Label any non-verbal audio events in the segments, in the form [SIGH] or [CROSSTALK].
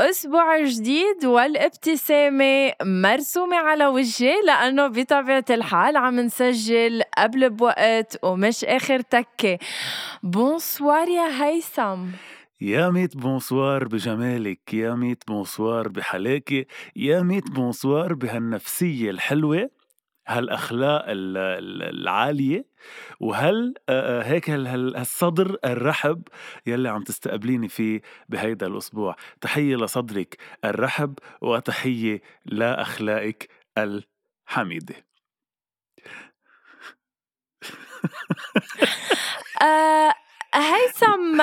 أسبوع جديد والابتسامة مرسومة على وجهي لأنه بطبيعة الحال عم نسجل قبل بوقت ومش آخر تكة. bonsoir يا هيثم. يا ميت bonsoir بجمالك يا ميت bonsoir بحلاكي يا ميت bonsoir بهالنفسية الحلوة هالأخلاق العالية. وهل هيك هالصدر الرحب يلي عم تستقبليني فيه بهيدا الأسبوع. تحية لصدرك الرحب وتحية لأخلاقك الحميدة. [LAUGHS] آه، هيثم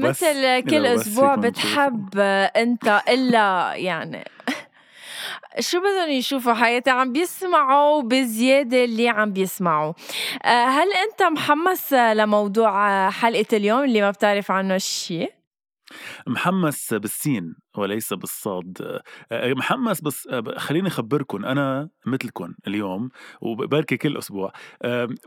مثل كل أسبوع بتحب أنت إلا يعني. شو بدهم يشوفوا حياتي عم بيسمعوا بزيادة اللي عم بيسمعوا آه، هل أنت محمس لموضوع حلقة اليوم اللي ما بتعرف عنه شيء؟ محمس بالسين وليس بالصاد. آه، محمس بس آه، خليني أخبركم أنا مثلكم اليوم وبركي كل أسبوع.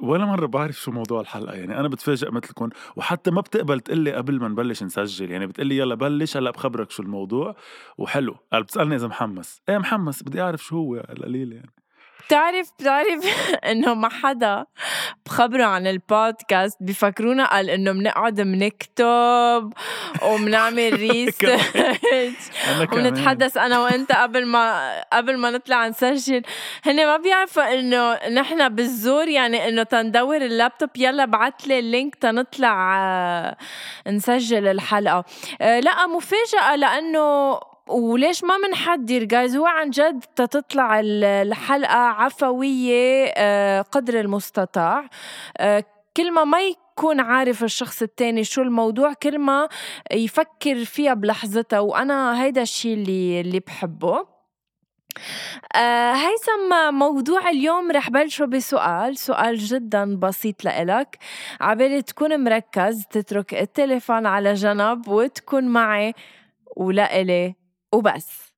ولا مرة بعرف شو موضوع الحلقة يعني أنا بتفاجئ مثلكم وحتى ما بتقبل تقلي قبل ما نبلش نسجل يعني بتقلي يلا بلش هلأ بخبرك شو الموضوع. وحلو قال بتسألني إذا محمس. إيه محمس بدي أعرف شو هو القليل يعني. بتعرف بتعرف [LAUGHS] إنه ما حدا بخبره عن البودكاست بفكرونا قال إنه بنقعد بنكتب وبنعمل ريسيرش ونتحدث أنا وأنت قبل ما قبل ما نطلع نسجل هن ما بيعرفوا إنه نحن بالزور يعني إنه تندور اللابتوب يلا بعت لي ال link تنطلع آه، نسجل الحلقة. آه، لا مفاجأة لأنه وليش ما منحدر جايز هو عن جد تطلع الحلقة عفوية آه، قدر المستطاع. آه، كل ما ما يكون عارف الشخص التاني شو الموضوع كل ما يفكر فيها بلحظتها. وأنا هيدا الشيء اللي اللي بحبه. آه هيثم موضوع اليوم رح بلشه بسؤال سؤال جدا بسيط لإلك. عبالي تكون مركز تترك التليفون على جنب وتكون معي ولإلي. وبس.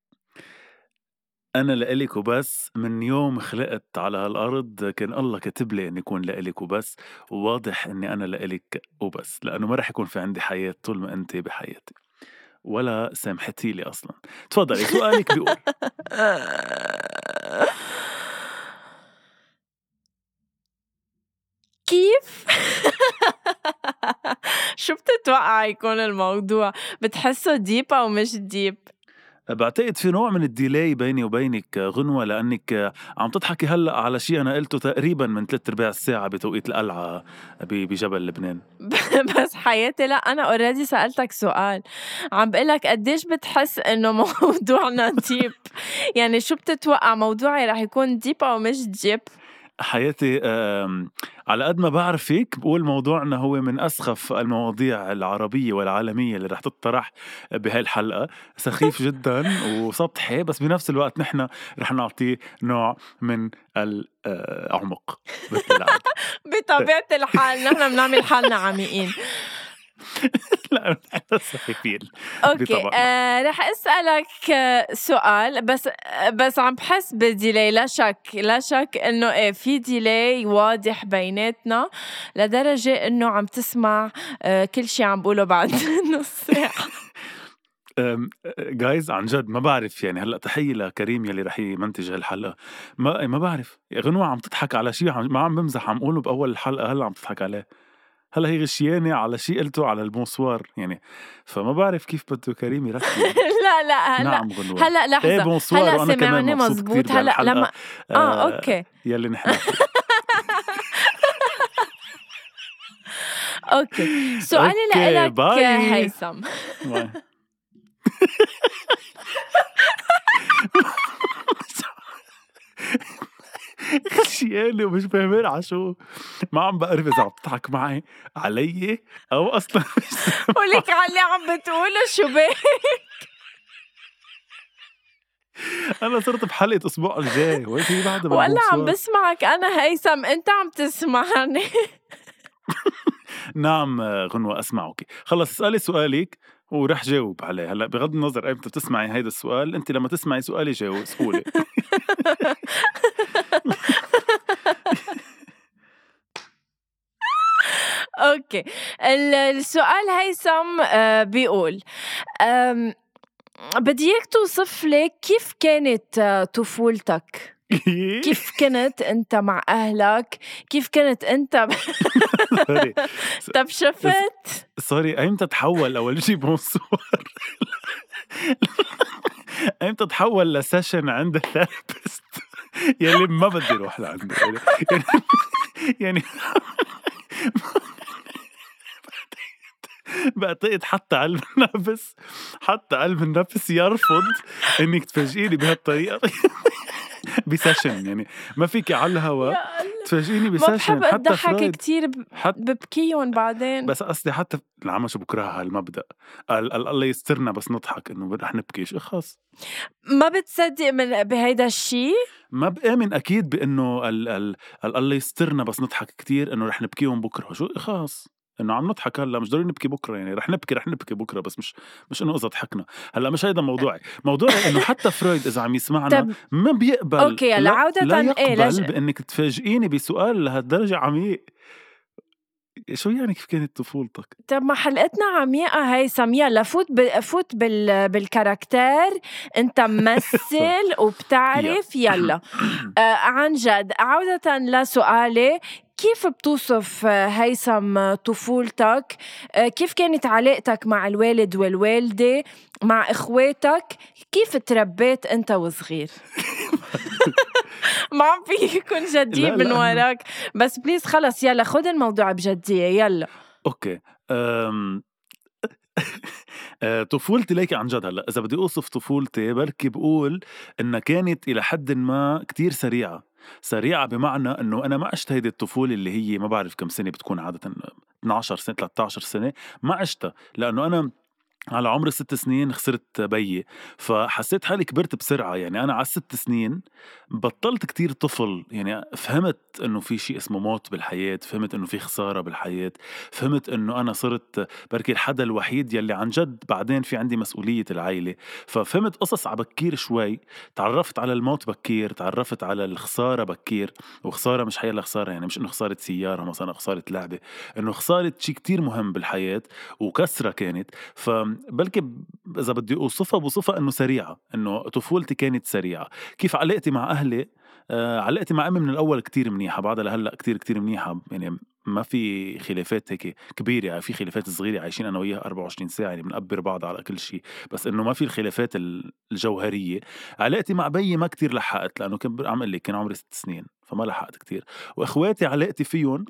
أنا لإلك وبس. من يوم خلقت على هالأرض كان الله كاتب لي إني أكون لإلك وبس. وواضح إني أنا لإلك وبس لأنه ما رح يكون في عندي حياة طول ما أنت بحياتي. ولا سامحتي لي أصلا. تفضلي سؤالك بيقول. [LAUGHS] كيف؟ [LAUGHS] شو بتتوقع يكون الموضوع؟ بتحسه deep أو مش deep بعتقد في نوع من ال delay بيني وبينك غنوة لأنك عم تضحكي هلأ على شيء أنا قلته تقريبا من ثلاث أرباع الساعة بتوقيت القلعة بجبل لبنان. [LAUGHS] بس حياتي لأ أنا already سألتك سؤال. عم بقلك قديش بتحس إنه موضوعنا [LAUGHS] deep يعني شو بتتوقع موضوعي رح يكون deep أو مش deep حياتي على قد ما بعرف فيك بقول موضوعنا هو من أسخف المواضيع العربية والعالمية اللي رح تطرح بهاي الحلقة سخيف [LAUGHS] جدا وسطحي بس بنفس الوقت نحن رح نعطيه نوع من العمق [LAUGHS] بطبيعة الحال نحن بنعمل حالنا عميقين [LAUGHS] لا سخيفين أوكي آه رح أسألك سؤال بس بس عم بحس بديلي لا شك لا شك إنه إيه في ديلي واضح بيناتنا لدرجة إنه عم تسمع آه كل شيء عم بقوله بعد [LAUGHS] نص ساعة. جايز عن جد ما بعرف يعني. هلأ تحية لكريم يلي رح يمنتج هالحلقة. ما ما بعرف. غنوة عم تضحك على شيء ما عم بمزح عم قوله بأول الحلقة هلأ عم تضحك عليه. هلا هي غشيانة على شيء قلته على ال bonsoir يعني فما بعرف كيف بده كريم يركز [LAUGHS] لا لا هلا نعم غنوة. هلا لحظة. إيه bonsoir هلا وأنا كمان مزبوط. هلا لما آه, آه okay. يلي نحن [LAUGHS] okay. سؤالي لك هيثم. [LAUGHS] [LAUGHS] خشيانة ومش فاهمين على شو ما عم بعرف إذا عم تضحك معي. علي؟ أو أصلا [LAUGHS] [LAUGHS] ولك على اللي عم بتقوله شو بك أنا صرت بحلقة أسبوع الجاي. وانت بعد ولا عم بسمعك أنا هيثم. أنت عم تسمعني. نعم غنوة أسمعك. خلص اسألي سؤالك ورح جاوب عليه. هلأ بغض النظر ايمتى بتسمعي هيدا السؤال أنت لما تسمعي سؤالي جاوب سؤولي okay. السؤال هيثم آه، بيقول بدي إياك توصف لي كيف كانت آه، طفولتك؟ [LAUGHS] كيف كنت أنت مع أهلك؟ كيف كنت أنت [LAUGHS] طب شفت؟ sorry أيمتى تحول أول شيء [LAUGHS] bonsoir. أيمتى تحول ل session عند ال therapist؟ يلي ما بدي أروح لعنده. يعني يعني بعتقد حتى علم [LAUGHS] النفس حتى علم النفس يرفض إنك تفاجئيني بهالطريقة. [LAUGHS] ب session يعني. ما فيك على الهواء تفاجئيني ب session. ما حتى فرويد كثير حت... ببكيهم بعدين. بس قصدي حتى العمى شو بكرهها هالمبدأ. قال الله يسترنا بس نضحك إنه رح نبكي. شو خلص. ما بتصدق من بهيدا الشيء ما بآمن أكيد بإنه ال... ال... الله يسترنا بس نضحك كتير إنه رح نبكي بكرة. شو خلص؟ إنه عم نضحك هلأ مش ضروري نبكي بكرة يعني رح نبكي رح نبكي بكرة بس مش مش إنه إذا ضحكنا. هلأ مش هيدا موضوعي. موضوعي إنه حتى فرويد إذا عم يسمعنا ما بيقبل okay هلأ عودة لا يقبل إيه لج... بإنك تفاجئيني بسؤال لهالدرجة عميق. شو يعني كيف كانت طفولتك؟ طب ما حلقتنا عميقة هيثم يلا فوت. فوت بال... بال character. انت ممثل [LAUGHS] وبتعرف يلا. [LAUGHS] آه عن جد عودة لسؤالي. كيف بتوصف هيثم طفولتك؟ آه، كيف كانت علاقتك مع الوالد والوالدة؟ مع إخواتك؟ كيف تربيت أنت وصغير؟ [LAUGHS] ما عم في يكون جدي من وراك. بس please خلص يلا خد الموضوع بجدية يلا. أوكي. أم... [LAUGHS] آه، طفولتي ليك عن جد هلا. إذا بدي أوصف طفولتي بركي بقول إنها كانت إلى حد ما كتير سريعة. سريعة بمعنى إنه أنا ما عشت هيدي الطفولة اللي هي ما بعرف كم سنة بتكون عادة 12 سنة 13 سنة ما عشتها. لأنه أنا على عمر ست سنين خسرت بيي فحسيت حالي كبرت بسرعة. يعني أنا على ست سنين بطلت كتير طفل. يعني فهمت إنه في شيء اسمه موت بالحياة فهمت إنه في خسارة بالحياة فهمت إنه أنا صرت بركي الحدا الوحيد يلي عن جد بعدين في عندي مسؤولية العائلة ففهمت قصص على بكير شوي. تعرفت على الموت بكير تعرفت على الخسارة بكير. وخسارة مش حيلا خسارة يعني مش إنه خسارة سيارة مثلا خسارة لعبة إنه خسارة شيء كتير مهم بالحياة وكسرة كانت. ف بلكي إذا بدي أوصفها بوصفها إنه سريعة إنه طفولتي كانت سريعة. كيف علاقتي مع أهلي؟ آه علاقتي مع أمي من الأول كتير منيحة بعدها لهلأ كتير كتير منيحة. يعني ما في خلافات هيك كبيرة يعني في خلافات صغيرة عايشين أنا وياها 24 ساعة يعني بنقبر بعض على كل شيء بس إنه ما في الخلافات الجوهرية. علاقتي مع بيي ما كتير لحقت لأنه كان عم لي كان عمري ست سنين فما لحقت كتير. وإخواتي علاقتي فيهم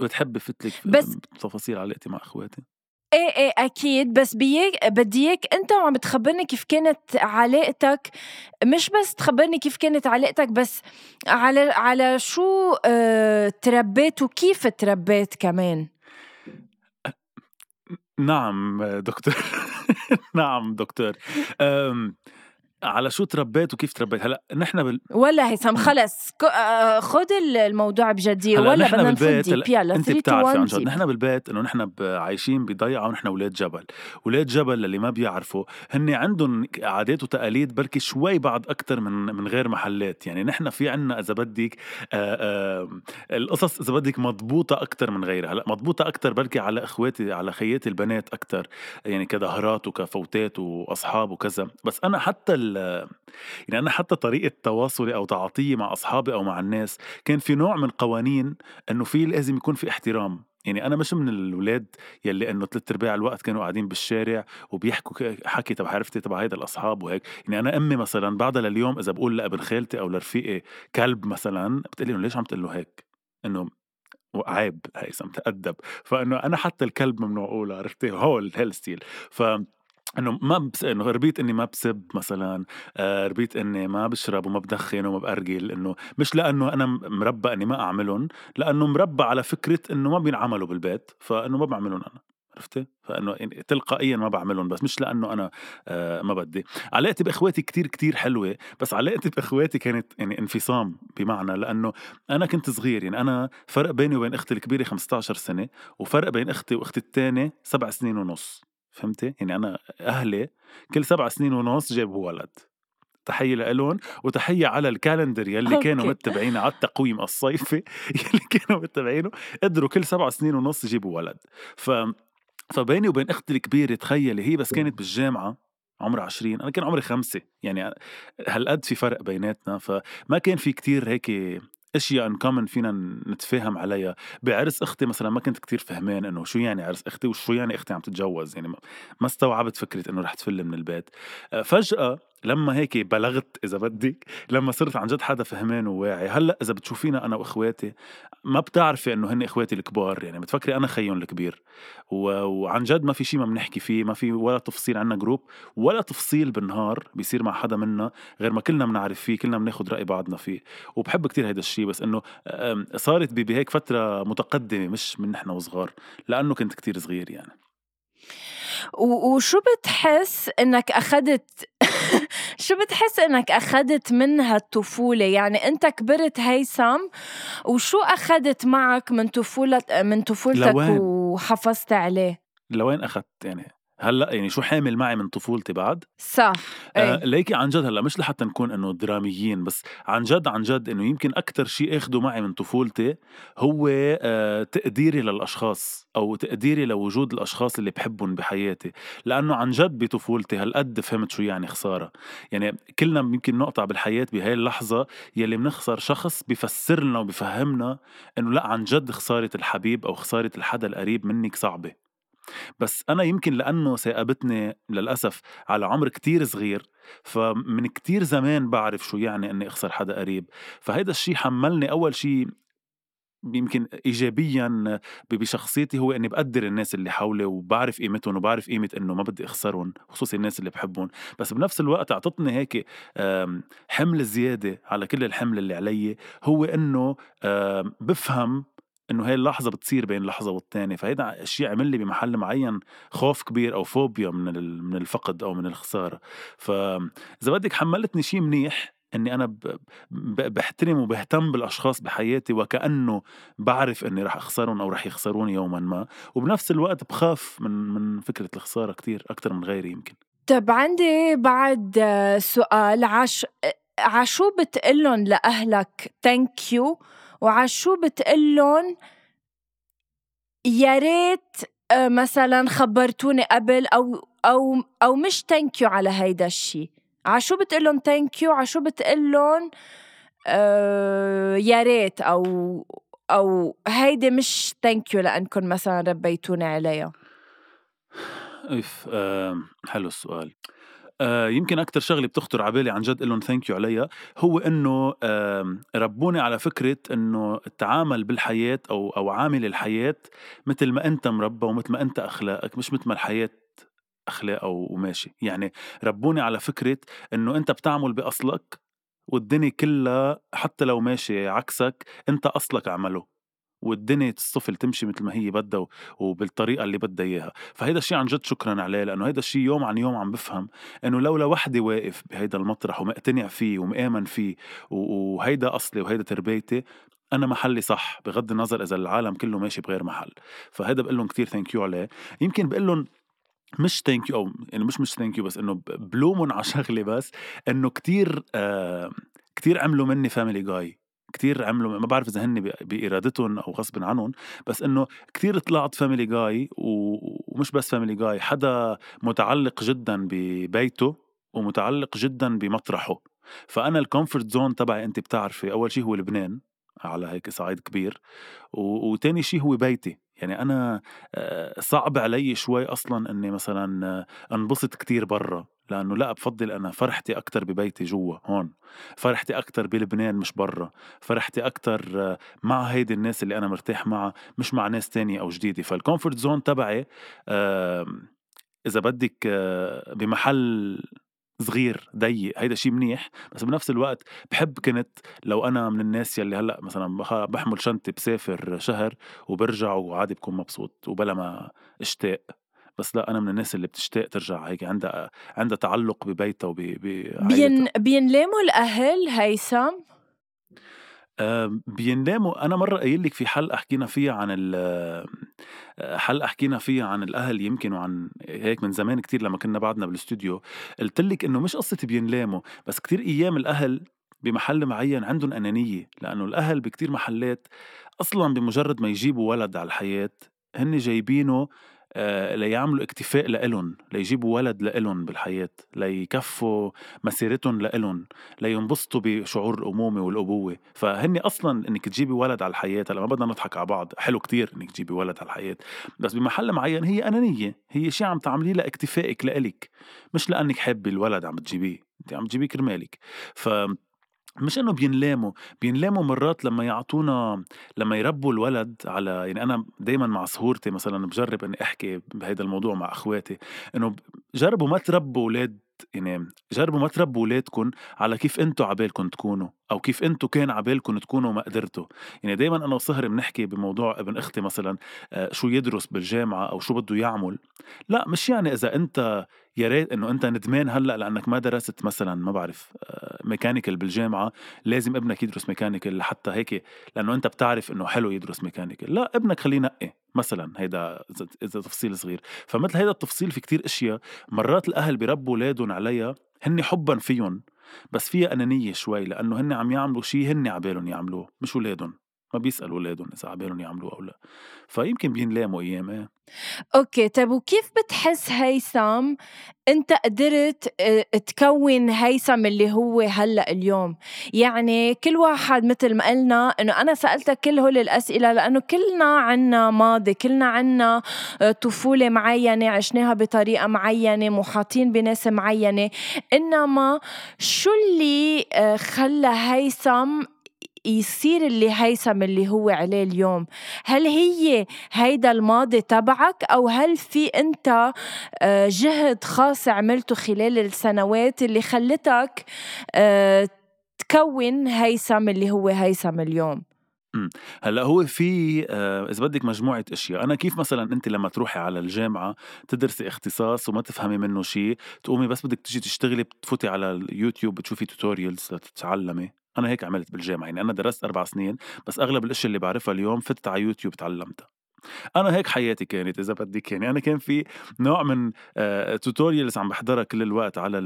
بتحب فتلك بس تفاصيل علاقتي مع إخواتي؟ إيه إيه أكيد. بس بيك بدي إياك أنت وعم تخبرني كيف كانت علاقتك. مش بس تخبرني كيف كانت علاقتك بس على على شو آه تربيت وكيف تربيت كمان؟ نعم دكتور. [LAUGHS] نعم دكتور. على شو تربيت وكيف تربيت؟ هلأ نحن بال... ولا هيثم خلص. آه، خذ الموضوع بجدية. ولا بدنا نفوت يلا أنت بتعرفي عن جد نحن بالبيت إنه نحن عايشين بضيعة ونحن أولاد جبل. أولاد جبل اللي ما بيعرفوا هن عندهم عادات وتقاليد بركي شوي بعد أكثر من من غير محلات. يعني نحن في عنا إذا بدك القصص إذا بدك مضبوطة أكثر من غيرها. هلأ مضبوطة أكثر بركي على إخواتي على خياتي البنات أكثر يعني كظهرات وكفوتات وأصحاب وكذا. بس أنا حتى يعني أنا حتى طريقة تواصلي أو تعاطيي مع أصحابي أو مع الناس كان في نوع من قوانين إنه في لازم يكون في احترام. يعني أنا مش من الاولاد يلي إنه ثلاث أرباع الوقت كانوا قاعدين بالشارع وبيحكوا حكي تبع عرفتي تبع هيدا الأصحاب وهيك. يعني أنا أمي مثلا بعدها لليوم إذا بقول لابن خالتي أو لرفيقي كلب مثلا بتقلي إنه ليش عم تقول له هيك؟ إنه عيب هيثم تأدب. فإنه أنا حتى الكلب ممنوع أقوله عرفتي؟ هو الهيل ف إنه ما بس إنه ربيت إني ما بسب مثلا آه ربيت إني ما بشرب وما بدخن وما بأرجل إنه مش لأنه أنا مربى إني ما أعملهم لأنه مربى على فكرة إنه ما بينعملوا بالبيت فإنه ما بعملهم أنا عرفتي؟ فإنه تلقائيا ما بعملهم بس مش لأنه أنا آه ما بدي علاقتي بإخواتي كتير كتير حلوة بس علاقتي بإخواتي كانت يعني انفصام بمعنى لأنه أنا كنت صغير يعني أنا فرق بيني وبين أختي الكبيرة 15 سنة وفرق بين أختي وأختي الثانية سبع سنين ونص فهمتي؟ يعني أنا أهلي كل سبع سنين ونص جابوا ولد. تحية لهم وتحية على ال calendar يلي [LAUGHS] okay. كانوا متبعينه على التقويم الصيفي. [LAUGHS] يلي كانوا متبعينه. قدروا كل سبع سنين ونص يجيبوا ولد. ف فبيني وبين أختي الكبيرة تخيلي هي بس كانت بالجامعة عمرها 20 أنا كان عمري خمسة. يعني هالقد في فرق بيناتنا فما كان في كتير هيك اشياء in common فينا نتفاهم عليها بعرس أختي مثلا ما كنت كتير فهمان إنه شو يعني عرس أختي وشو يعني أختي عم تتجوز؟ يعني ما استوعبت فكرة إنه رح تفل من البيت. آه، فجأة لما هيك بلغت إذا بدك لما صرت عن جد حدا فهمان وواعي. هلأ إذا بتشوفينا أنا وإخواتي ما بتعرفي إنه هن إخواتي الكبار يعني بتفكري أنا خيهم الكبير. و... وعن جد ما في شيء ما بنحكي فيه ما في ولا تفصيل عنا جروب ولا تفصيل بالنهار بيصير مع حدا منا غير ما كلنا بنعرف فيه كلنا بناخد رأي بعضنا فيه. وبحب كتير هيدا الشيء بس إنه صارت بهيك فترة متقدمة مش من نحن وصغار لأنه كنت كتير صغير يعني. وشو بتحس إنك اخذت شو بتحس إنك اخذت [LAUGHS] منها الطفولة؟ يعني أنت كبرت هيثم وشو اخذت معك من طفوله من طفولتك وحافظت عليه؟ لوين اخذت يعني؟ هلأ يعني شو حامل معي من طفولتي بعد؟ صح آه ليكي عن جد هلأ مش لحتى نكون إنه دراميين بس عن جد عن جد إنه يمكن أكثر شيء أخده معي من طفولتي هو آه تقديري للأشخاص أو تقديري لوجود الأشخاص اللي بحبهم بحياتي لأنه عن جد بطفولتي هالقد فهمت شو يعني خسارة. يعني كلنا يمكن نقطع بالحياة بهاي اللحظة يلي بنخسر شخص بفسر لنا وبفهمنا إنه لأ عن جد خسارة الحبيب أو خسارة الحدا القريب منك صعبة. بس أنا يمكن لأنه ثاقبتني للأسف على عمر كتير صغير فمن كتير زمان بعرف شو يعني إني أخسر حدا قريب. فهيدا الشي حملني أول شي يمكن ايجابيا بشخصيتي هو إني بقدر الناس اللي حولي وبعرف قيمتهم وبعرف قيمة إنه ما بدي أخسرهم خصوصي الناس اللي بحبهم. بس بنفس الوقت أعطتني هيك حمل زيادة على كل الحمل اللي علي هو إنه بفهم إنه هاي اللحظة بتصير بين لحظه والتانية فهيدا الشيء عمل لي بمحل معين خوف كبير أو فوبيا من من الفقد أو من الخسارة. فاذا بدك حملتني شيء منيح إني أنا بحترم وبهتم بالأشخاص بحياتي وكأنه بعرف إني رح أخسرهم أو رح يخسروني يوما ما وبنفس الوقت بخاف من من فكرة الخسارة كتير أكثر من غيري يمكن. طب عندي بعد سؤال عش عشو بتقلن لأهلك؟ thank you وعشو بتقلن يا ريت آه، مثلا خبرتوني قبل أو أو أو مش thank you على هيدا الشيء عشو بتقلن thank you عشو بتقلن آه يا ريت أو أو هيدي مش thank you لانكم مثلا ربيتوني عليها. إف حلو السؤال. آه يمكن أكتر شغلة بتخطر على بالي عن جد لهم thank you عليها هو إنه آه ربوني على فكرة إنه التعامل بالحياة أو أو عامل الحياة مثل ما أنت مربى ومثل ما أنت أخلاقك مش مثل ما الحياة أخلاق أو وماشي. يعني ربوني على فكرة إنه أنت بتعمل بأصلك والدنيا كلها حتى لو ماشي عكسك أنت أصلك عمله. والدنيا اصطفل تمشي مثل ما هي بدها وبالطريقة اللي بدها إياها. فهيدا الشيء عن جد شكرا عليه لأنه هيدا الشيء يوم عن يوم عم بفهم إنه لولا وحدي واقف بهيدا المطرح ومقتنع فيه ومآمن فيه وهيدا أصلي وهيدا تربيتي أنا محلي صح بغض النظر إذا العالم كله ماشي بغير محل. فهيدا بقول لهم كثير thank you عليه. يمكن بقول لهم مش thank you أو يعني مش مش thank you بس إنه بلومهم على [LAUGHS] شغله بس إنه كثير آه كثير عملوا مني family guy كتير عملوا ما بعرف إذا هن بارادتهم أو غصب عنهم بس إنه كتير طلعت family guy ومش بس family guy حدا متعلق جدا ببيته ومتعلق جدا بمطرحه. فأنا ال comfort zone تبعي انت بتعرفي أول شيء هو لبنان على هيك صعيد كبير. وتاني شيء هو بيتي. يعني آه، صعب علي شوي أصلا إني مثلا أنبسط كتير برا. لأنه لا بفضل أنا فرحتي أكتر ببيتي جوا هون. فرحتي أكتر بلبنان مش برا. فرحتي آه، مع هيدي الناس اللي أنا مرتاح معها مش مع ناس تانية أو جديدة. فال comfort zone تبعي إذا بدك بمحل صغير ضيق هيدا شيء منيح. بس بنفس الوقت بحب كنت لو أنا من الناس يلي هلأ مثلا بحمل شنطة بسافر شهر وبرجع وعادي بكون مبسوط وبلا ما أشتاق. بس لا أنا من الناس اللي بتشتاق ترجع هيك عندها عندها تعلق ببيتها وب بين بينلاموا الأهل هيثم؟ بينلاموا أنا مرة قايل لك في حلقه حكينا فيها عن ال حلقه حكينا فيها عن الأهل يمكن وعن هيك من زمان كتير لما كنا بعدنا بالاستوديو. قلت لك إنه مش قصة بينلاموا بس كتير أيام الأهل بمحل معين عندهم أنانية لأنه الأهل بكتير محلات أصلا بمجرد ما يجيبوا ولد على الحياة هن جايبينه ليعملوا اكتفاء لإلن ليجيبوا ولد لإلن بالحياة ليكفوا مسيرتهم لإلن لينبسطوا بشعور الأمومة والأبوة. فهن أصلا إنك تجيبي ولد على الحياة هلا ما بدنا نضحك على بعض. حلو كتير إنك تجيبي ولد على الحياة. بس بمحل معين هي أنانية هي شيء عم تعمليه لإكتفائك لإلك مش لأنك حابة الولد عم تجيبيه انت عم تجيبيه كرمالك. ف مش إنه بينلاموا بينلاموا مرات لما يعطونا لما يربوا الولد على يعني أنا دائما مع سهورتي مثلا بجرب إني أحكي بهذا الموضوع مع أخواتي إنه جربوا ما تربوا أولاد يعني جربوا ما تربوا اولادكم على كيف أنتم عبالكم تكونوا. أو كيف أنتم كان عبالكم تكونوا ما قدرتوا. يعني دائما أنا وصهر بنحكي بموضوع ابن أختي مثلا آه، شو يدرس بالجامعة أو شو بده يعمل. لا مش يعني إذا أنت يا ريت إنه أنت ندمان هلأ لأنك ما درست مثلا ما بعرف mechanical آه، بالجامعة لازم ابنك يدرس mechanical لحتى هيك لأنه أنت بتعرف إنه حلو يدرس mechanical. لا ابنك خليه ينقي مثلا هيدا إذا تفصيل صغير. فمثل هيدا التفصيل في كتير أشياء مرات الأهل بيربوا أولادهم عليها هن حبا فيهم. بس فيها أنانية شوي لأنه هن عم يعملوا شيء هن عبالهم يعملوه مش اولادهم ما بيسألوا اولادهم اذا عبالهم يعملوه أو لأ فيمكن بينلاموا أيام إيه أوكي طيب وكيف بتحس هيثم أنت قدرت تكون هيثم اللي هو هلأ اليوم؟ يعني كل واحد مثل ما قلنا إنه أنا سألتك كل هول الأسئلة لأنه كلنا عنا ماضي كلنا عنا طفولة معينة عشناها بطريقة معينة محاطين بناس معينة. إنما شو اللي خلى هيثم يصير اللي هيثم اللي هو عليه اليوم. هل هي هيدا الماضي تبعك؟ أو هل في أنت آه، جهد خاص عملته خلال السنوات اللي خلتك آه، تكون هيثم اللي هو هيثم اليوم؟ هلأ هو في آه، إذا بدك مجموعة أشياء. أنا كيف مثلا أنت لما تروحي على الجامعة تدرسي اختصاص وما تفهمي منه شيء تقومي بس بدك تجي تشتغلي بتفوتي على اليوتيوب بتشوفي tutorials لتتعلمي؟ أنا هيك عملت بالجامعة يعني أنا درست أربع سنين بس أغلب الاشياء اللي بعرفها اليوم فتت على يوتيوب تعلمتها. أنا هيك حياتي كانت إذا بدك يعني أنا كان في نوع من tutorials عم بحضرها كل الوقت على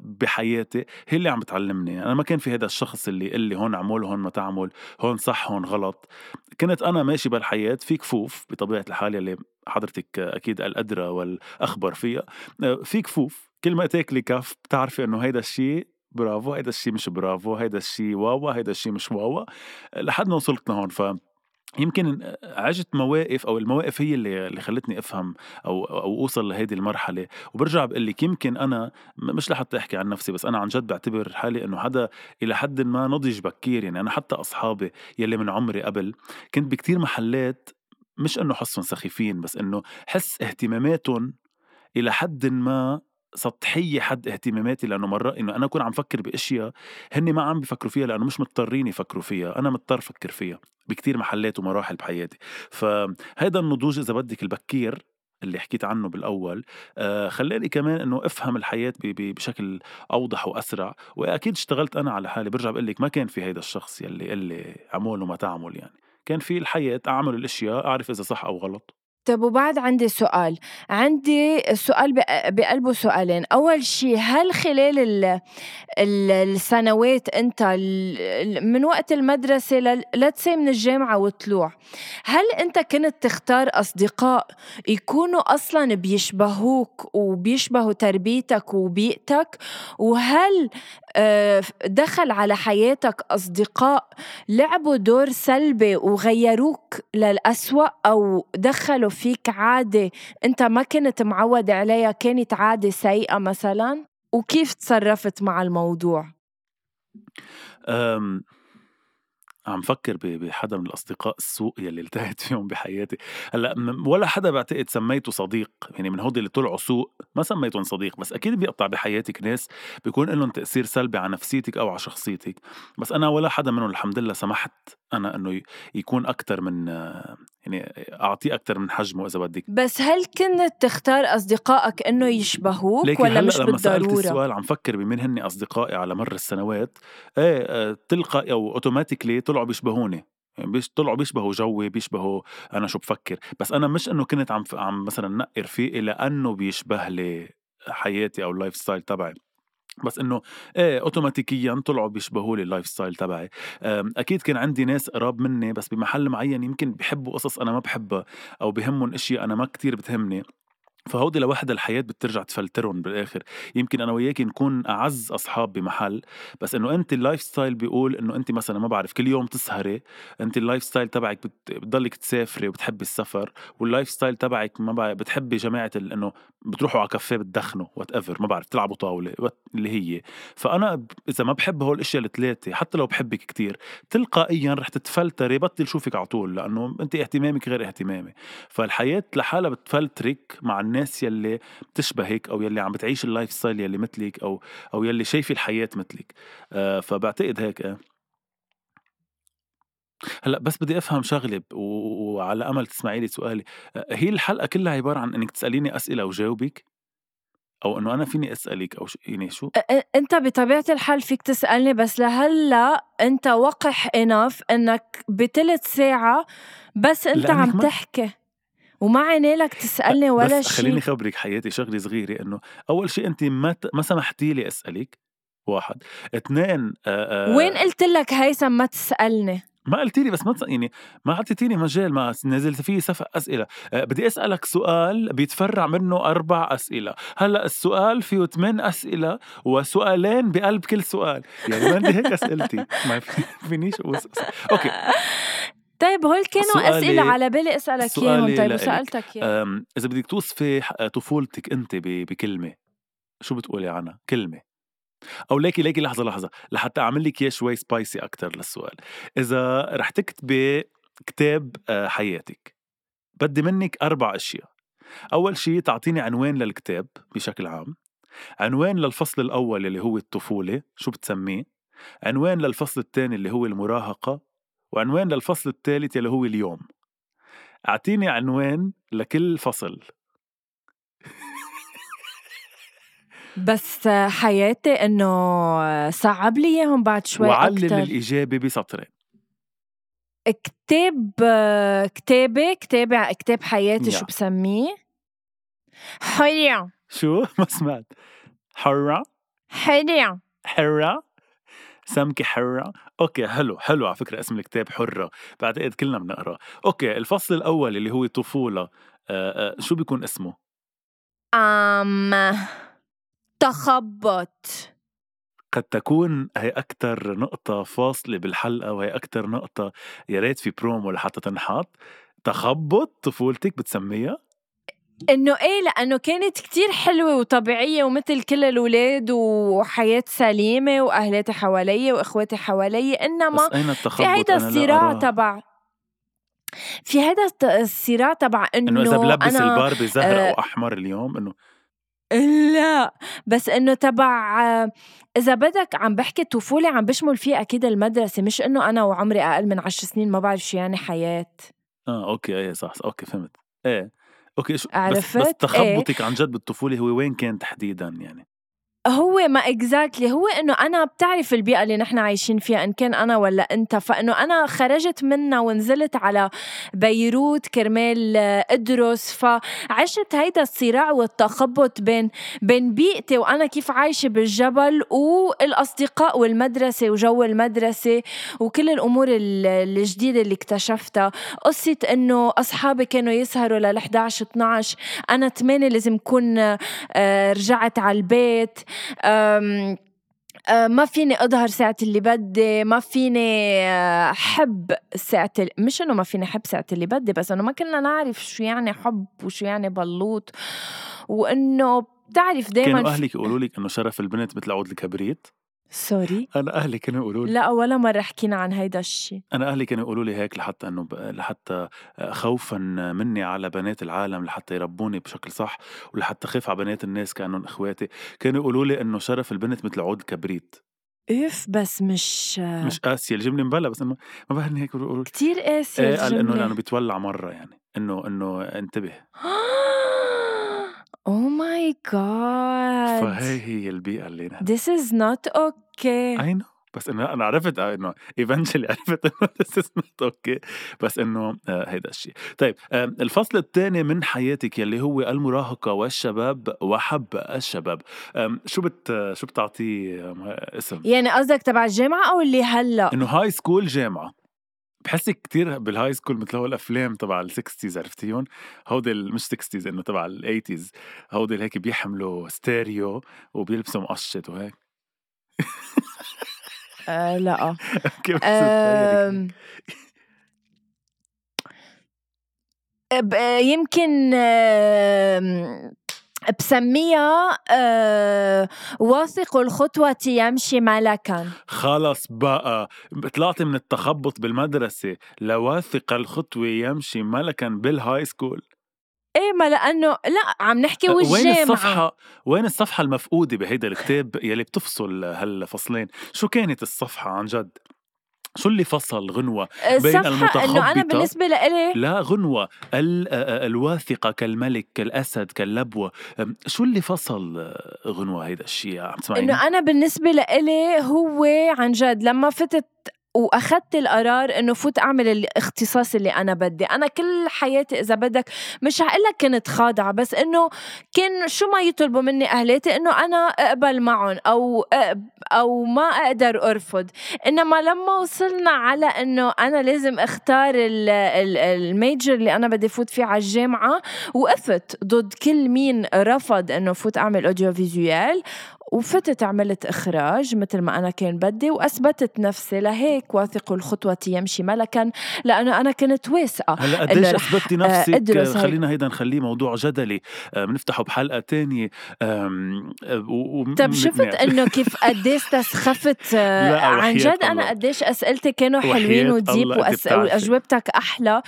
بحياتي هي اللي عم بتعلمني. أنا ما كان في هذا الشخص اللي يقول لي هون اعمل هون ما تعمل هون صح هون غلط. كنت أنا ماشي بالحياة في كفوف بطبيعة الحال اللي حضرتك أكيد الأدرى والأخبر فيها. في كفوف كل ما تاكلي كف بتعرفي إنه هيدا الشيء برافو هيدا الشيء مش برافو هيدا الشيء واوا هيدا الشيء مش واوا لحد ما وصلت لهون. ف يمكن عجت مواقف أو المواقف هي اللي اللي خلتني أفهم أو أو أوصل لهيدي المرحلة. وبرجع بقول لك يمكن أنا مش لحتى أحكي عن نفسي بس أنا عن جد بعتبر حالي إنه حدا إلى حد ما نضج بكير. يعني أنا حتى أصحابي يلي من عمري قبل كنت بكتير محلات مش إنه حسهم سخيفين بس إنه حس اهتماماتهم إلى حد ما سطحية حد اهتماماتي لأنه مرات إنه أنا أكون عم فكر بأشياء هن ما عم بفكروا فيها لأنه مش مضطرين يفكروا فيها. أنا مضطر أفكر فيها بكتير محلات ومراحل بحياتي. فهذا النضوج إذا بدك البكير اللي حكيت عنه بالأول آه خلاني كمان إنه أفهم الحياة بشكل أوضح وأسرع. وأكيد اشتغلت أنا على حالي برجع بقول لك ما كان في هيدا الشخص يلي قال لي عمول وما تعمل يعني. كان في الحياة أعمل الأشياء أعرف إذا صح أو غلط. طب وبعد عندي سؤال. عندي السؤال بقلبه سؤالين. أول شيء هل خلال ال ال السنوات أنت من وقت المدرسة لتسي من الجامعة وطلوع هل أنت كنت تختار أصدقاء يكونوا أصلا بيشبهوك وبيشبهوا تربيتك وبيئتك؟ وهل دخل على حياتك أصدقاء لعبوا دور سلبي وغيروك للأسوأ أو دخلوا فيك عادة أنت ما كنت معود عليها كانت عادة سيئة مثلا وكيف تصرفت مع الموضوع؟ عم فكر بحدا من الأصدقاء السوء يلي التقيت فيهم بحياتي. هلأ ولا حدا بعتقد سميته صديق يعني من هودي اللي طلعوا سوء ما سميتهم صديق بس أكيد بيقطع بحياتك ناس بيكون لهم تأثير سلبي على نفسيتك أو على شخصيتك. بس أنا ولا حدا منهم الحمد لله سمحت أنا إنه يكون أكثر من يعني أعطيه أكثر من حجمه إذا بدك. بس هل كنت تختار أصدقائك إنه يشبهوك ولا مش لما بالضرورة؟ السؤال عم فكر بمين هن أصدقائي على مر السنوات إيه آه، تلقائي أو اوتوماتيكلي طلعوا بيشبهوني. يعني طلعوا بيشبهوا جوي بيشبهوا أنا شو بفكر. بس أنا مش إنه كنت عم عم مثلا نقي رفيقي لأنه بيشبه لي حياتي أو ال lifestyle تبعي. بس إنه إيه أوتوماتيكيا طلعوا بيشبهوا لي ال lifestyle تبعي أكيد كان عندي ناس قراب مني بس بمحل معين يمكن بحبوا قصص أنا ما بحبها أو بهمهم اشياء أنا ما كتير بتهمني. فهودي لوحدها الحياة بترجع تفلترهم بالآخر. يمكن أنا وياك نكون أعز أصحاب بمحل بس إنه أنت ال lifestyle بيقول إنه أنت مثلا ما بعرف كل يوم تسهري أنت ال lifestyle تبعك بتضلك تسافري وبتحبي السفر وال lifestyle تبعك ما بعرف بتحبي جماعة إنه بتروحوا على كافيه بتدخنوا whatever ما بعرف تلعبوا طاولة اللي هي. فأنا إذا ما بحب هول الأشياء الثلاثة حتى لو بحبك كتير تلقائيا رح تتفلتري بطل شوفك على طول لأنه أنت اهتمامك غير اهتمامي. فالحياة لحالها بتفلترك مع الناس يلي بتشبهك أو يلي عم بتعيش ال lifestyle يلي مثلك أو أو يلي شايفة الحياة مثلك. آه فبعتقد هيك آه. هلأ بس بدي أفهم شغلة وعلى أمل تسمعي لي سؤالي. آه، هي الحلقة كلها عبارة عن إنك تسأليني أسئلة وجاوبك؟ أو إنه أنا فيني أسألك أو يعني شو؟ أنت بطبيعة الحال فيك تسألني بس لهلأ أنت وقح انف إنك بثلث ساعة بس أنت عم تحكي. وما عيني لك تسالني ولا شيء خليني خبرك حياتي شغلة صغيرة إنه أول شيء انت ما ما سمحتي لي أسألك واحد. اثنين آآ وين قلت لك هيثم ما تسألني؟ ما قلت لي بس ما يعني ما أعطيتيني مجال ما نزلت فيه سقف أسئلة. أه بدي أسألك سؤال بيتفرع منه أربع أسئلة. هلأ السؤال فيه ثمان أسئلة وسؤالين بقلب كل سؤال. يعني ما عندي هيك أسئلتي. ما فينيش okay. [LAUGHS] طيب هول كانوا أسئلة على بالي أسألك إياهم طيب وسألتك إياهم إذا بدك توصفي طفولتك أنت بكلمة شو بتقولي عنها؟ كلمة. أو ليكي ليكي لحظة لحظة لحتى أعمل لك إياه شوي سبايسي أكثر للسؤال. إذا رح تكتبي كتاب آه، حياتك بدي منك أربع أشياء. أول شيء تعطيني عنوان للكتاب بشكل عام. عنوان للفصل الأول اللي هو الطفولة شو بتسميه؟ عنوان للفصل الثاني اللي هو المراهقة وعنوان للفصل الثالث يلي هو اليوم أعطيني عنوان لكل فصل بس حياتي إنه صعب لي إياهم بعد شوي وعلل أكتر. الإجابة بسطرين كتاب كتابة كتابة كتاب حياتي شو بسميه؟ حرة شو؟ [LAUGHS] ما سمعت حرة؟ حرة حرة؟ سمكة حرة. okay حلو حلو على فكرة اسم الكتاب حرة. بعتقد كلنا بنقرأ. okay الفصل الأول اللي هو طفولة آآ آآ شو بيكون اسمه؟ أم تخبط. قد تكون هي أكتر نقطة فاصلة بالحلقة وهي أكتر نقطة يا ريت في برومو لحتى تنحط. تخبط طفولتك بتسميها؟ إنه إيه لأنه كانت كتير حلوة وطبيعية ومثل كل الأولاد وحياة سليمة وأهلاتي حوالي وإخواتي حوالي إنما بس أين في هيدا الصراع تبع في هذا الصراع تبع إنه إنه إذا بلبس أنا الباربي زهر آه أو أحمر اليوم إنه لا بس إنه تبع إذا بدك عم بحكي طفوله عم بشمل فيه أكيد المدرسة مش إنه أنا وعمري أقل من عشر سنين ما بعرف شو يعني حياة. آه okay إيه صح, صح okay فهمت. إيه. okay شو عرفت بس, بس تخبطك إيه؟ عن جد بالطفولة هو وين كان تحديدا يعني هو ما exactly هو إنه أنا بتعرف البيئة اللي نحن عايشين فيها إن كان أنا ولا أنت. فإنه أنا خرجت منها ونزلت على بيروت كرمال إدرس. فعشت هيدا الصراع والتخبط بين بين بيئتي وأنا كيف عايشة بالجبل والأصدقاء والمدرسة وجو المدرسة وكل الأمور الجديدة اللي اكتشفتها. قصة إنه أصحابي كانوا يسهروا لل 11 12 أنا 8 لازم كون آه، رجعت على البيت. ما فيني أظهر ساعة اللي بدي ما فيني أه، حب ساعة مش إنه ما فيني حب ساعة اللي بدي بس إنه ما كنا نعرف شو يعني حب وشو يعني بلوط وإنه بتعرف دائما كانوا أهلك يقولوا لك إنه شرف البنت مثل عود الكبريت؟ سوري. أنا أهلي كانوا يقولوا لي لا ولا مرة حكينا عن هيدا الشيء أنا أهلي كانوا يقولوا لي هيك لحتى إنه ب- لحتى خوفا مني على بنات العالم لحتى يربوني بشكل صح ولحتى خاف على بنات الناس كأنهم إخواتي. كانوا يقولوا لي إنه شرف البنت مثل عود كبريت. أف بس مش مش قاسية الجملة مبلا بس إنه ما بعرفني هيك بيقولوا كتير قاسية إيه قال إنه لأنه بيتولع مرة يعني إنه إنه انتبه. [GASPS] Oh my god. فهي هي البيئة اللي نحن This is not okay. اي no بس إنه أنا عرفت آه إنه eventually [LAUGHS] عرفت إنه this is not okay. بس إنه آه هيدا الشيء. طيب آه الفصل الثاني من حياتك يلي هو المراهقة والشباب وحب الشباب. شو بت شو بتعطيه آم، اسم؟ يعني قصدك تبع الجامعة أو اللي هلأ؟ إنه high school جامعة. بحسك كتير بال high school مثل هول الأفلام تبع ال sixties عرفتيهم هودي مش sixties إنه تبع ال eighties هودي هيك بيحملوا ستيريو وبيلبسوا مقشط وهيك. [LAUGHS] آه لا؟ [LAUGHS] أم... ب- يمكن بسميها أه، واثق الخطوة يمشي ملكا خلص بقى. طلعتي من التخبط بالمدرسة. لواثق الخطوة يمشي ملكا بال high school إيه ما لأنه لا عم نحكي وين والجامعة. الصفحة؟ وين الصفحة المفقودة بهيدا الكتاب يلي بتفصل هالفصلين؟ شو كانت الصفحة عن جد؟ شو اللي فصل غنوة بين الصفحة إنه أنا المتخبطة- بالنسبة لإلي لا غنوة ال- آ- آ- الواثقة كالملك كالأسد كاللبوة. شو اللي فصل آ، غنوة هيدا الشيء؟ عم تسمعيني؟ إنه أنا بالنسبة لإلي هو عن جد لما فتت وأخذت القرار إنه فوت أعمل الاختصاص اللي أنا بدي. أنا كل حياتي إذا بدك مش هقول لك كنت خاضعة بس إنه كان شو ما يطلبوا مني أهلاتي إنه أنا أقبل معهم أو أو ما أقدر أرفض. إنما لما وصلنا على إنه أنا لازم أختار ال- ال- ال major اللي أنا بدي فوت فيه على الجامعة وقفت ضد كل مين رفض إنه فوت أعمل audio visuel وفتت عملت إخراج مثل ما أنا كان بدي وأثبتت نفسي لهيك واثق الخطوة يمشي ملكا لأنه أنا كنت واثقة هلأ إنه قديش رح، اثبتي آه، نفسك. خلينا هيدا نخليه موضوع جدلي آه، بنفتحه بحلقة تانية آه، و- طب شفت. إنه [LAUGHS] كيف قد استسخفت آه، لا، عن جد. أنا قديش أسئلتي كانوا حلوين و deep وأس... وأجوبتك أحلى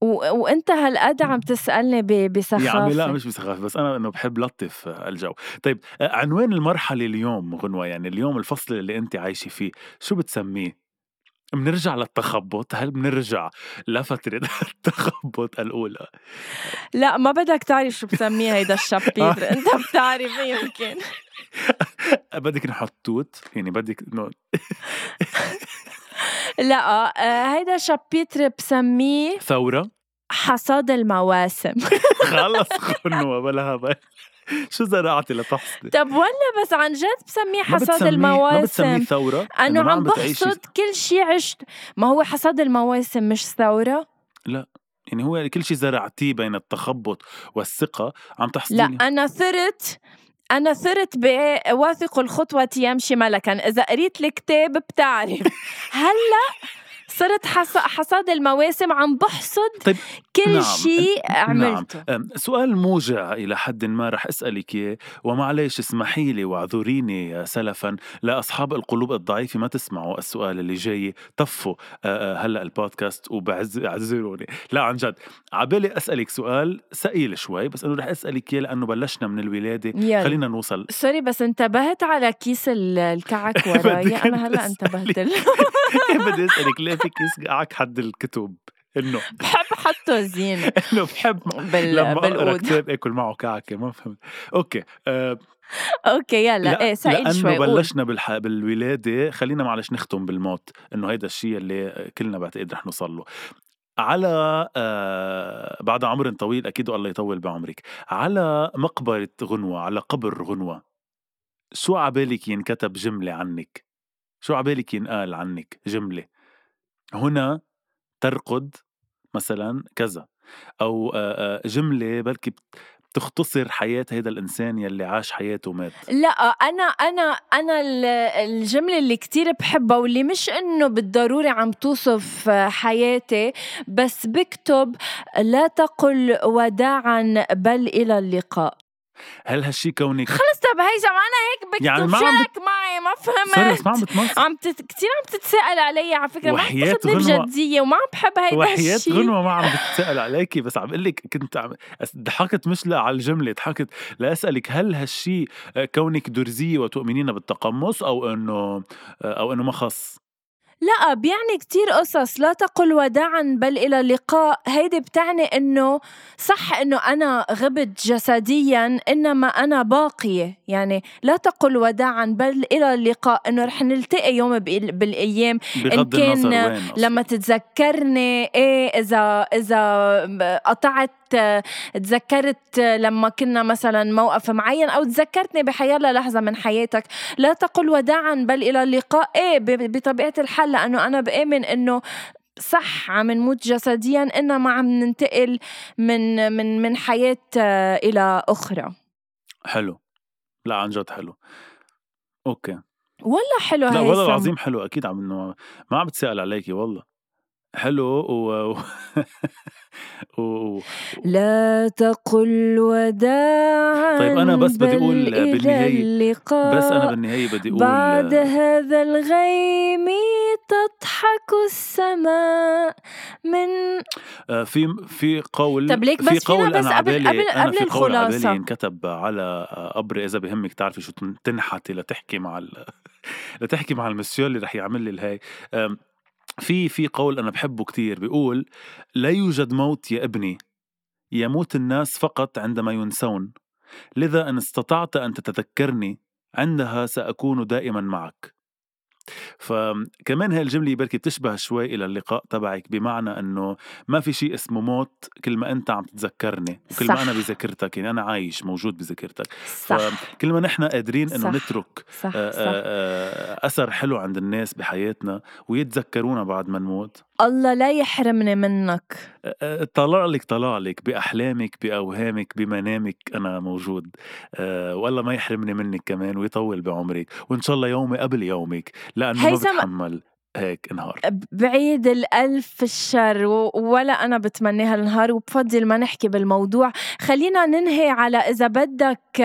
و... وانت هالقد عم تسألني ب... بسخافه يا عمي لا مش بسخافة بس أنا إنه بحب لطف آه، الجو. طيب آه، عنوان المرحلة اليوم غنوة؟ يعني اليوم الفصل اللي أنت عايشة فيه شو بتسميه؟ بنرجع للتخبط؟ هل بنرجع لفترة [LAUGHS] التخبط الأولى؟ لا ما بدك تعرف شو بسميه هيدا الشابيتر [LAUGHS] أنت بتعرف يمكن. [LAUGHS] بدك نحط توت؟ يعني بدك لا آه، هيدا شابيتر بسميه ثورة؟ حصاد المواسم. [LAUGHS] خلص غنوة بلا هبل شو زرعتي لتحصدي؟ طب ولا بس عن جد بسميه ما حصاد بتسميه ما بتسميه المواسم ثورة انه ما عم بحصد كل شيء عشت. ما هو حصاد المواسم مش ثورة؟ يعني هو كل شيء زرعتيه بين التخبط والثقة. عم تحصدي لا أنا ثرت أنا ثرت بواثق الخطوة يمشي ملكا. إذا قريت الكتاب بتعرف. [LAUGHS] هلأ صرت حص- حصاد المواسم عم بحصد طيب، كل نعم، شيء عملته. أم، سؤال موجع إلى حد ما رح أسألك إياه ومعليش اسمحي لي واعذريني سلفا لأصحاب القلوب الضعيفة ما تسمعوا السؤال اللي جاي. طفوا هلأ البودكاست وبعذروني لا عن جد عبالي أسألك سؤال ثقيل شوي بس إنه رح أسألك إياه لأنه بلشنا من الولادة. يلا. خلينا نوصل. sorry بس انتبهت على كيس ال- الكعك [LAUGHS] وراي هلأ أنت انتبهت [LAUGHS] بدي أسألك ليه في كيس كعك حد الكتب. إنه [LAUGHS] بحب حطه زينة [LAUGHS] إنه بحب بال... لما أقرأ كتاب آكل معه كعكة ما فهمت. أوكي آه أوكي يلا إيه سائل لأنه شوي. بلشنا بالح... بالولادة خلينا معلش نختم بالموت إنه هيدا الشيء اللي كلنا بعتقد رح نوصل له. على آه بعد عمر طويل أكيد الله يطول بعمرك. على مقبرة غنوة على قبر غنوة شو عبالك ينكتب جملة عنك؟ شو عبالك ينقال عنك جملة؟ هنا ترقد مثلا كذا أو جملة بلكي بتختصر حياة هذا الإنسان يلي عاش حياته ومات. لا أنا أنا أنا ال- الجملة اللي كتير بحبها واللي مش إنه بالضروري عم توصف حياتي بس بكتب لا تقل وداعا بل إلى اللقاء. هل هالشي كونك خلص طب هيثم أنا هيك بكتب يعني ما عم لك معي ما فهمت. ما عم عم تت... كثير عم تتساءل علي على فكرة. ما عم تاخذني غنوة- بجدية وما عم بحب هيدا وحياة الشيء غنوة ما عم بتسأل عليكي. بس عم أقول لك كنت عم ضحكت مش لا على الجملة ضحكت لأسألك هل هالشي آه، كونك درزية وتؤمنين بالتقمص أو إنه آه، أو إنه ما خص؟ لا بيعني كتير قصص. لا تقل وداعا بل إلى اللقاء. هيدي بتعني إنه صح إنه أنا غبت جسديا إنما أنا باقية. يعني لا تقل وداعا بل إلى اللقاء. إنه رح نلتقي يوم بال- بالأيام. بغض كان. لما تتذكرني إيه إذا إذا قطعت تذكرت لما كنا مثلا موقف معين أو تذكرتني بحيالله لحظة من حياتك. لا تقل وداعا بل إلى اللقاء. إيه ب- بطبيعة الحال لأنه أنا بآمن إنه صح عم نموت جسديا إنما عم ننتقل من من من حياة إلى أخرى. حلو. لا عن جد حلو. أوكي. والله حلو لا والله العظيم حلو أكيد عم ما عم بتسأل عليكي والله. حلو. و... [LAUGHS] لا تقل وداعا طيب أنا بس بدي بالنهاية- اللقاء. بس أنا بالنهاية بدي أقول بعد هذا الغيم تضحك السماء من آه، في في قول طب ليك في بس فينا قول بس أنا قبل- قبل- أنا قبل في قول عبالي الخلاصة. انكتب على قبري إذا بهمك تعرفي شو تن- تنحتي لتحكي مع ال... [LAUGHS] لتحكي مع المسيو اللي رح يعمل لي الهاي. آم، في في قول أنا بحبه كتير بيقول لا يوجد موت يا ابني يموت الناس فقط عندما ينسون. لذا إن استطعت أن تتذكرني عندها سأكون دائما معك. فكمان هاي الجملة بركي بتشبه شوي إلى اللقاء تبعك بمعنى أنه ما في شيء اسمه موت كل ما أنت عم تتذكرني وكل ما. أنا بذاكرتك يعني أنا عايش موجود بذاكرتك فكل ما نحن قادرين صح. نترك صح آه، صح آه، آه، أثر حلو عند الناس بحياتنا ويتذكرونا بعد ما نموت الله لا يحرمني منك. طلع لك طلع لك. بأحلامك بأوهامك بمنامك أنا موجود. والله ما يحرمني منك كمان ويطول بعمرك. وإن شاء الله يومي قبل يومك لأنه ما بتحمل هيك نهار بعيد الألف الشر ولا أنا بتمنى هالنهار وبفضل ما نحكي بالموضوع. خلينا ننهي على إذا بدك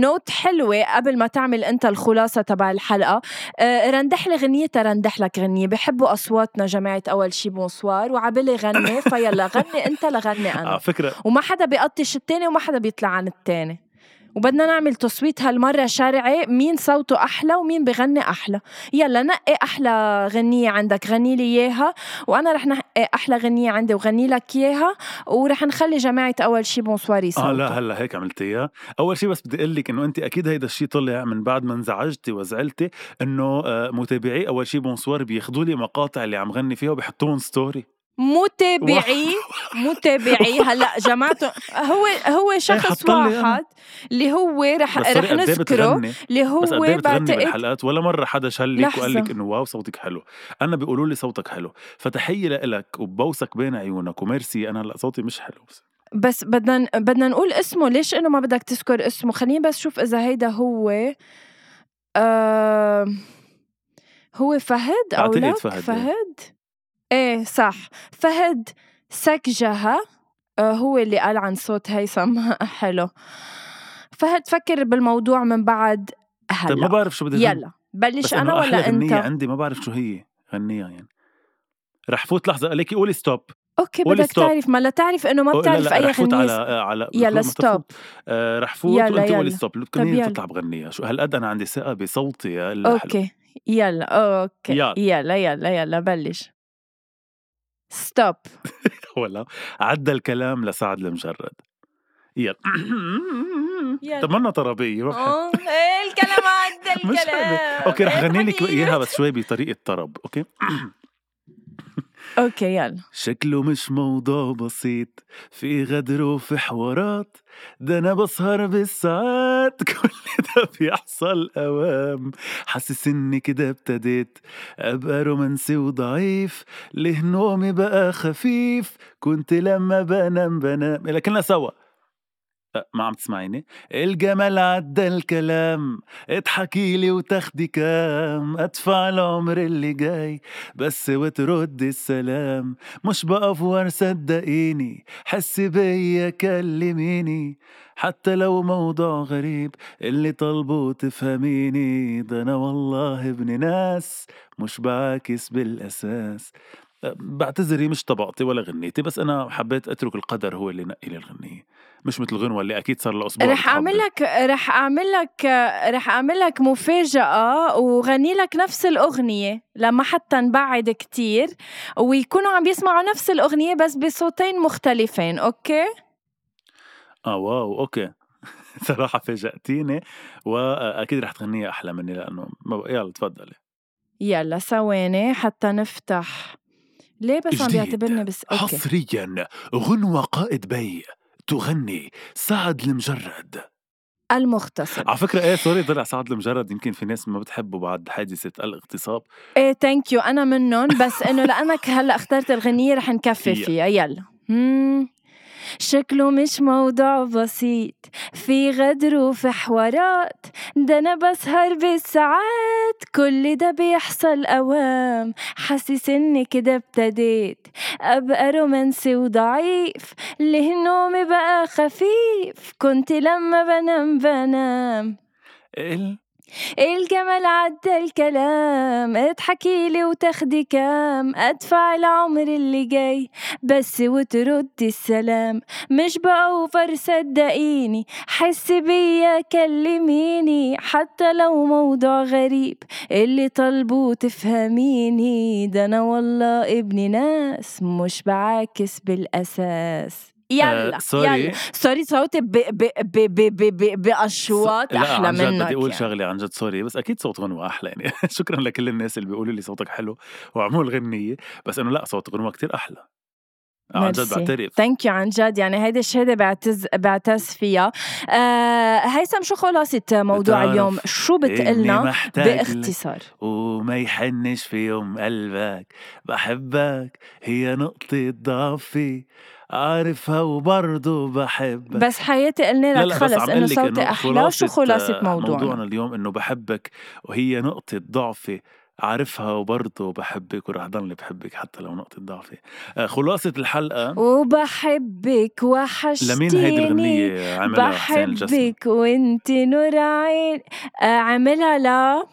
note حلوة قبل ما تعمل أنت الخلاصة تبع الحلقة. آه، رندح لي غنية رندح لك غنية. بحبوا أصواتنا جماعة أول شي bonsoir. وعبالي غني فيلا غني أنت لغني على أنا فكرة. وما حدا بيقطش التاني وما حدا بيطلع عن التاني. وبدنا نعمل تصويت هالمرة شرعي مين صوته أحلى ومين بغني أحلى. يلا نقي أحلى غنية عندك غني لي إياها وأنا رح نقي أحلى غنية عندي وغني لك إياها ورح نخلي جماعة أول شي bonsoir يصوتوا آه لا هلا هيك عملتيها. أول شيء بس بدي أقول لك إنه أنت أكيد هيدا الشيء طلع من بعد ما انزعجتي وزعلتي إنه آه، متابعي أول شيء bonsoir بياخذوا لي مقاطع اللي عم غني فيها وبيحطوهم story متابعي متابعي. [LAUGHS] هلأ جماعته هو هو شخص أنا. واحد اللي هو رح بس رح إيه نذكره اللي هو بس إيه بتغني بعتقد بالحلقات؟ ولا مرة حدا شلك وقال لك. إنه واو صوتك حلو. أنا بيقولوا لي صوتك حلو. فتحية لك وبوسك بين عيونك وميرسي أنا هلأ صوتي مش حلو. بس بس بدنا بدنا نقول اسمه. ليش إنه ما بدك تذكر اسمه؟ خليني بس شوف إذا هيدا هو آه هو فهد أو لك فهد، إيه. فهد؟ إيه صح فهد سكجها آه هو اللي قال عن صوت هيثم [LAUGHS] حلو فهد فكر بالموضوع من بعد طيب ما هلا بعرف شو بدي. يلا بلش أنا ولا أنت غنية عندي ما بعرف شو هي غنيها يعني رح فوت لحظة ليكي قولي stop okay بدك stop. تعرف ما لا تعرف إنه ما بتعرف لا لا أي رح فوت على غنية آه، على يلا. تفوت. آه رح فوت يلا، وانت قولي. stop طب الغنية يلا. تطلع بغنيها شو هالقد أنا عندي ثقة بصوتي يا حلو. okay يلا okay يلا. يلا يلا يلا بلش stop [LAUGHS] ولا عدى الكلام لسعد المجرد يلا. [LAUGHS] طب منا طربية ما بحب. إيه الكلام عدى [LAUGHS] الكلام. okay رح إيه غني لك. إياها بس شوي بطريقة طرب okay [CLEARS THROAT] okay يلا. شكله مش موضوع بسيط. في غدر وفي حوارات. ده أنا بسهر بالساعات [LAUGHS] كل ده بيحصل أوام. حاسس إني كده ابتديت. أبقى رومانسي وضعيف. ليه نومي بقى خفيف؟ كنت لما بنام بنام. لكننا سوا. ما عم تسمعيني؟ الجمال عدى الكلام اضحكي لي وتاخدي كام ادفع العمر اللي جاي بس وتردي السلام. مش بأفور صدقيني حسي بيا كلميني. حتى لو موضوع غريب اللي طلبه تفهميني. ده أنا والله ابن ناس مش بعاكس بالأساس. بعتذري مش طبقتي ولا غنيتي بس أنا حبيت أترك القدر هو اللي نقي لي الغنية مش مثل الغنوة اللي أكيد صار لها أسبوع رح أعمل لك رح أعمل لك رح أعمل لك مفاجأة وغني لك نفس الأغنية لما حتى نبعد كتير ويكونوا عم يسمعوا نفس الأغنية بس بصوتين مختلفين أوكي؟ آه wow okay. [LAUGHS] صراحة فاجأتيني وأكيد رح تغنيها أحلى مني لأنه يلا تفضلي. يلا ثواني حتى نفتح. ليه بس عم بيعتبرني بس okay. حصريا غنوة قائد بي تغني سعد المجرد. المختصر. على فكرة إيه sorry طلع سعد المجرد يمكن في ناس ما بتحبه بعد حادثة الاغتصاب. إيه thank you أنا منهم بس إنه لأنك هلأ اخترت الغنية رح نكفي فيها يلا. شكله مش موضوع بسيط. في غدر وفي حوارات ده أنا بسهر بالساعات. كل ده بيحصل أوام حاسس إني كده ابتديت. أبقى رومانسي وضعيف ليه نومي بقى خفيف؟ كنت لما بنام بنام. الجمال عدى الكلام اضحكي لي وتاخدي كام. أدفع العمر اللي جاي بس وتردي السلام. مش ب over صدقيني حسي بيا كلميني. حتى لو موضوع غريب اللي طالبه تفهميني. ده أنا والله ابن ناس مش بعاكس بالأساس. يلا sorry. sorry صوتي ب ب ب ب ب باصوات أحلى منك. بدي أقول. شغلة عن جد sorry بس أكيد صوت غنوه أحلى يعني. [LAUGHS] شكرا لكل الناس اللي بيقولوا لي صوتك حلو وعمول غنية بس إنه لا صوت غنوة كتير أحلى. عن جد بعترف. thank you عن جد. يعني هيدي الشهاده بعتز بعتز فيها. آه هيثم شو خلاصة موضوع اليوم؟ شو بتقلنا باختصار؟ وما يحنش في يوم قلبك بحبك هي نقطة ضعفي. عارفها وبرضه بحبك. بس حياتي قلنا لك خلص إنه صوتي أحلى شو خلاصة موضوعنا؟ موضوعنا اليوم إنه بحبك وهي نقطة ضعفي. عارفها وبرضه بحبك ورح ضلني بحبك حتى لو نقطة ضعفي. آه، خلاصة الحلقة. وبحبك وحشتيني لمين هيدي الغنية عملها بحبك وانت نور عين. آه، عملها لا.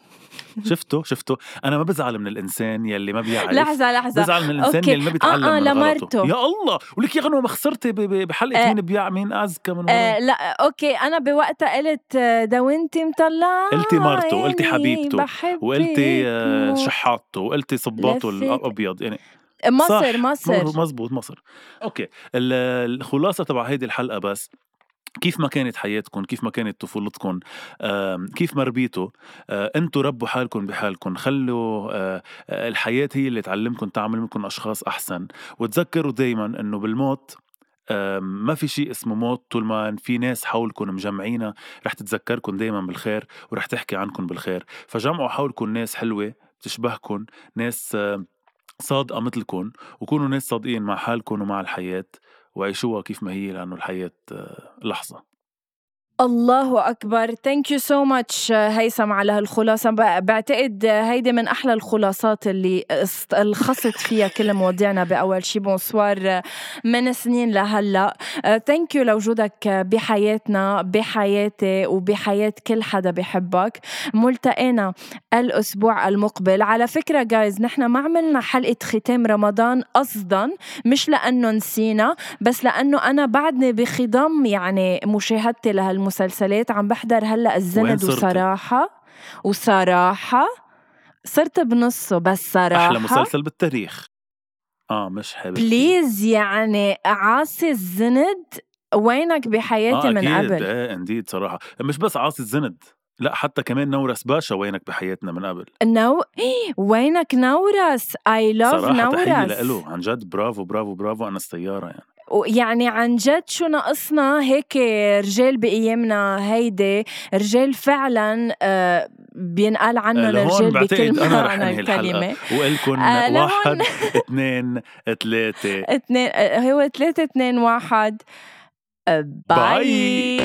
شفتوا شفتوا أنا ما بزعل من الإنسان يلي ما بيعرف. لحظة لحظة. بزعل من الإنسان okay. يلي ما بيتعلم آه آه من غلطه. يا الله! ولك يا غنوة ما خسرتي بحلقة آه. مين بيع مين أذكى من آه لا okay. أنا بوقتها قلت وانت مطلعه قلتي مرته وقلتي حبيبته وقلتي آه شحاطته وقلتي صباطه الأبيض يعني. مصر مصر. مزبوط مصر. أوكي. الخلاصة تبع هيدي الحلقة بس كيف ما كانت حياتكم كيف ما كانت طفولتكم كيف ما ربيتوا آه، أنتوا ربوا حالكم بحالكم خلوا آه، الحياة هي اللي تعلمكم تعمل منكم أشخاص أحسن. وتذكروا دايما أنه بالموت ما في شيء اسمه موت طول ما في ناس حولكم مجمعينها رح تتذكركم دايما بالخير ورح تحكي عنكم بالخير. فجمعوا حولكم ناس حلوة بتشبهكم ناس صادقة مثلكم وكونوا ناس صادقين مع حالكم ومع الحياة. وعيشوها كيف ما هي لأنه الحياة آه، لحظة. الله أكبر. thank you so much هيثم على هالخلاصة. بعتقد هيدي من أحلى الخلاصات اللي لخصت فيها كل مواضيعنا بأول شي. bonsoir من سنين لهلأ. thank you لوجودك بحياتنا بحياتي وبحياة كل حدا بحبك. ملتقينا الأسبوع المقبل. على فكرة جايز نحن ما عملنا حلقة ختام رمضان قصدا مش لأنه نسينا بس لأنه أنا بعدني بخضم يعني مشاهدتي لهالم المسلسلات عم بحضر هلأ الزند وصراحة وصراحة صرت بنصه بس صراحة. أحلى مسلسل بالتاريخ. آه مش حابب please يعني عاصي الزند وينك بحياتي آه من قبل؟ إيه indeed صراحة. مش بس عاصي الزند لأ حتى كمان نورس باشا وينك بحياتنا من قبل. no [GASPS] وينك نورس؟ I love نورس. صراحة له عن جد. برافو برافو برافو أنا السيارة يعني. يعني عن جد شو ناقصنا هيك رجال بأيامنا هيدي؟ رجال فعلا آه، بينقال عنهم رجال بكل معنى الكلمة. وقلكم آه واحد اثنين ثلاثة. [LAUGHS] اثنين آه، هو ثلاثة اثنين واحد. باي, باي.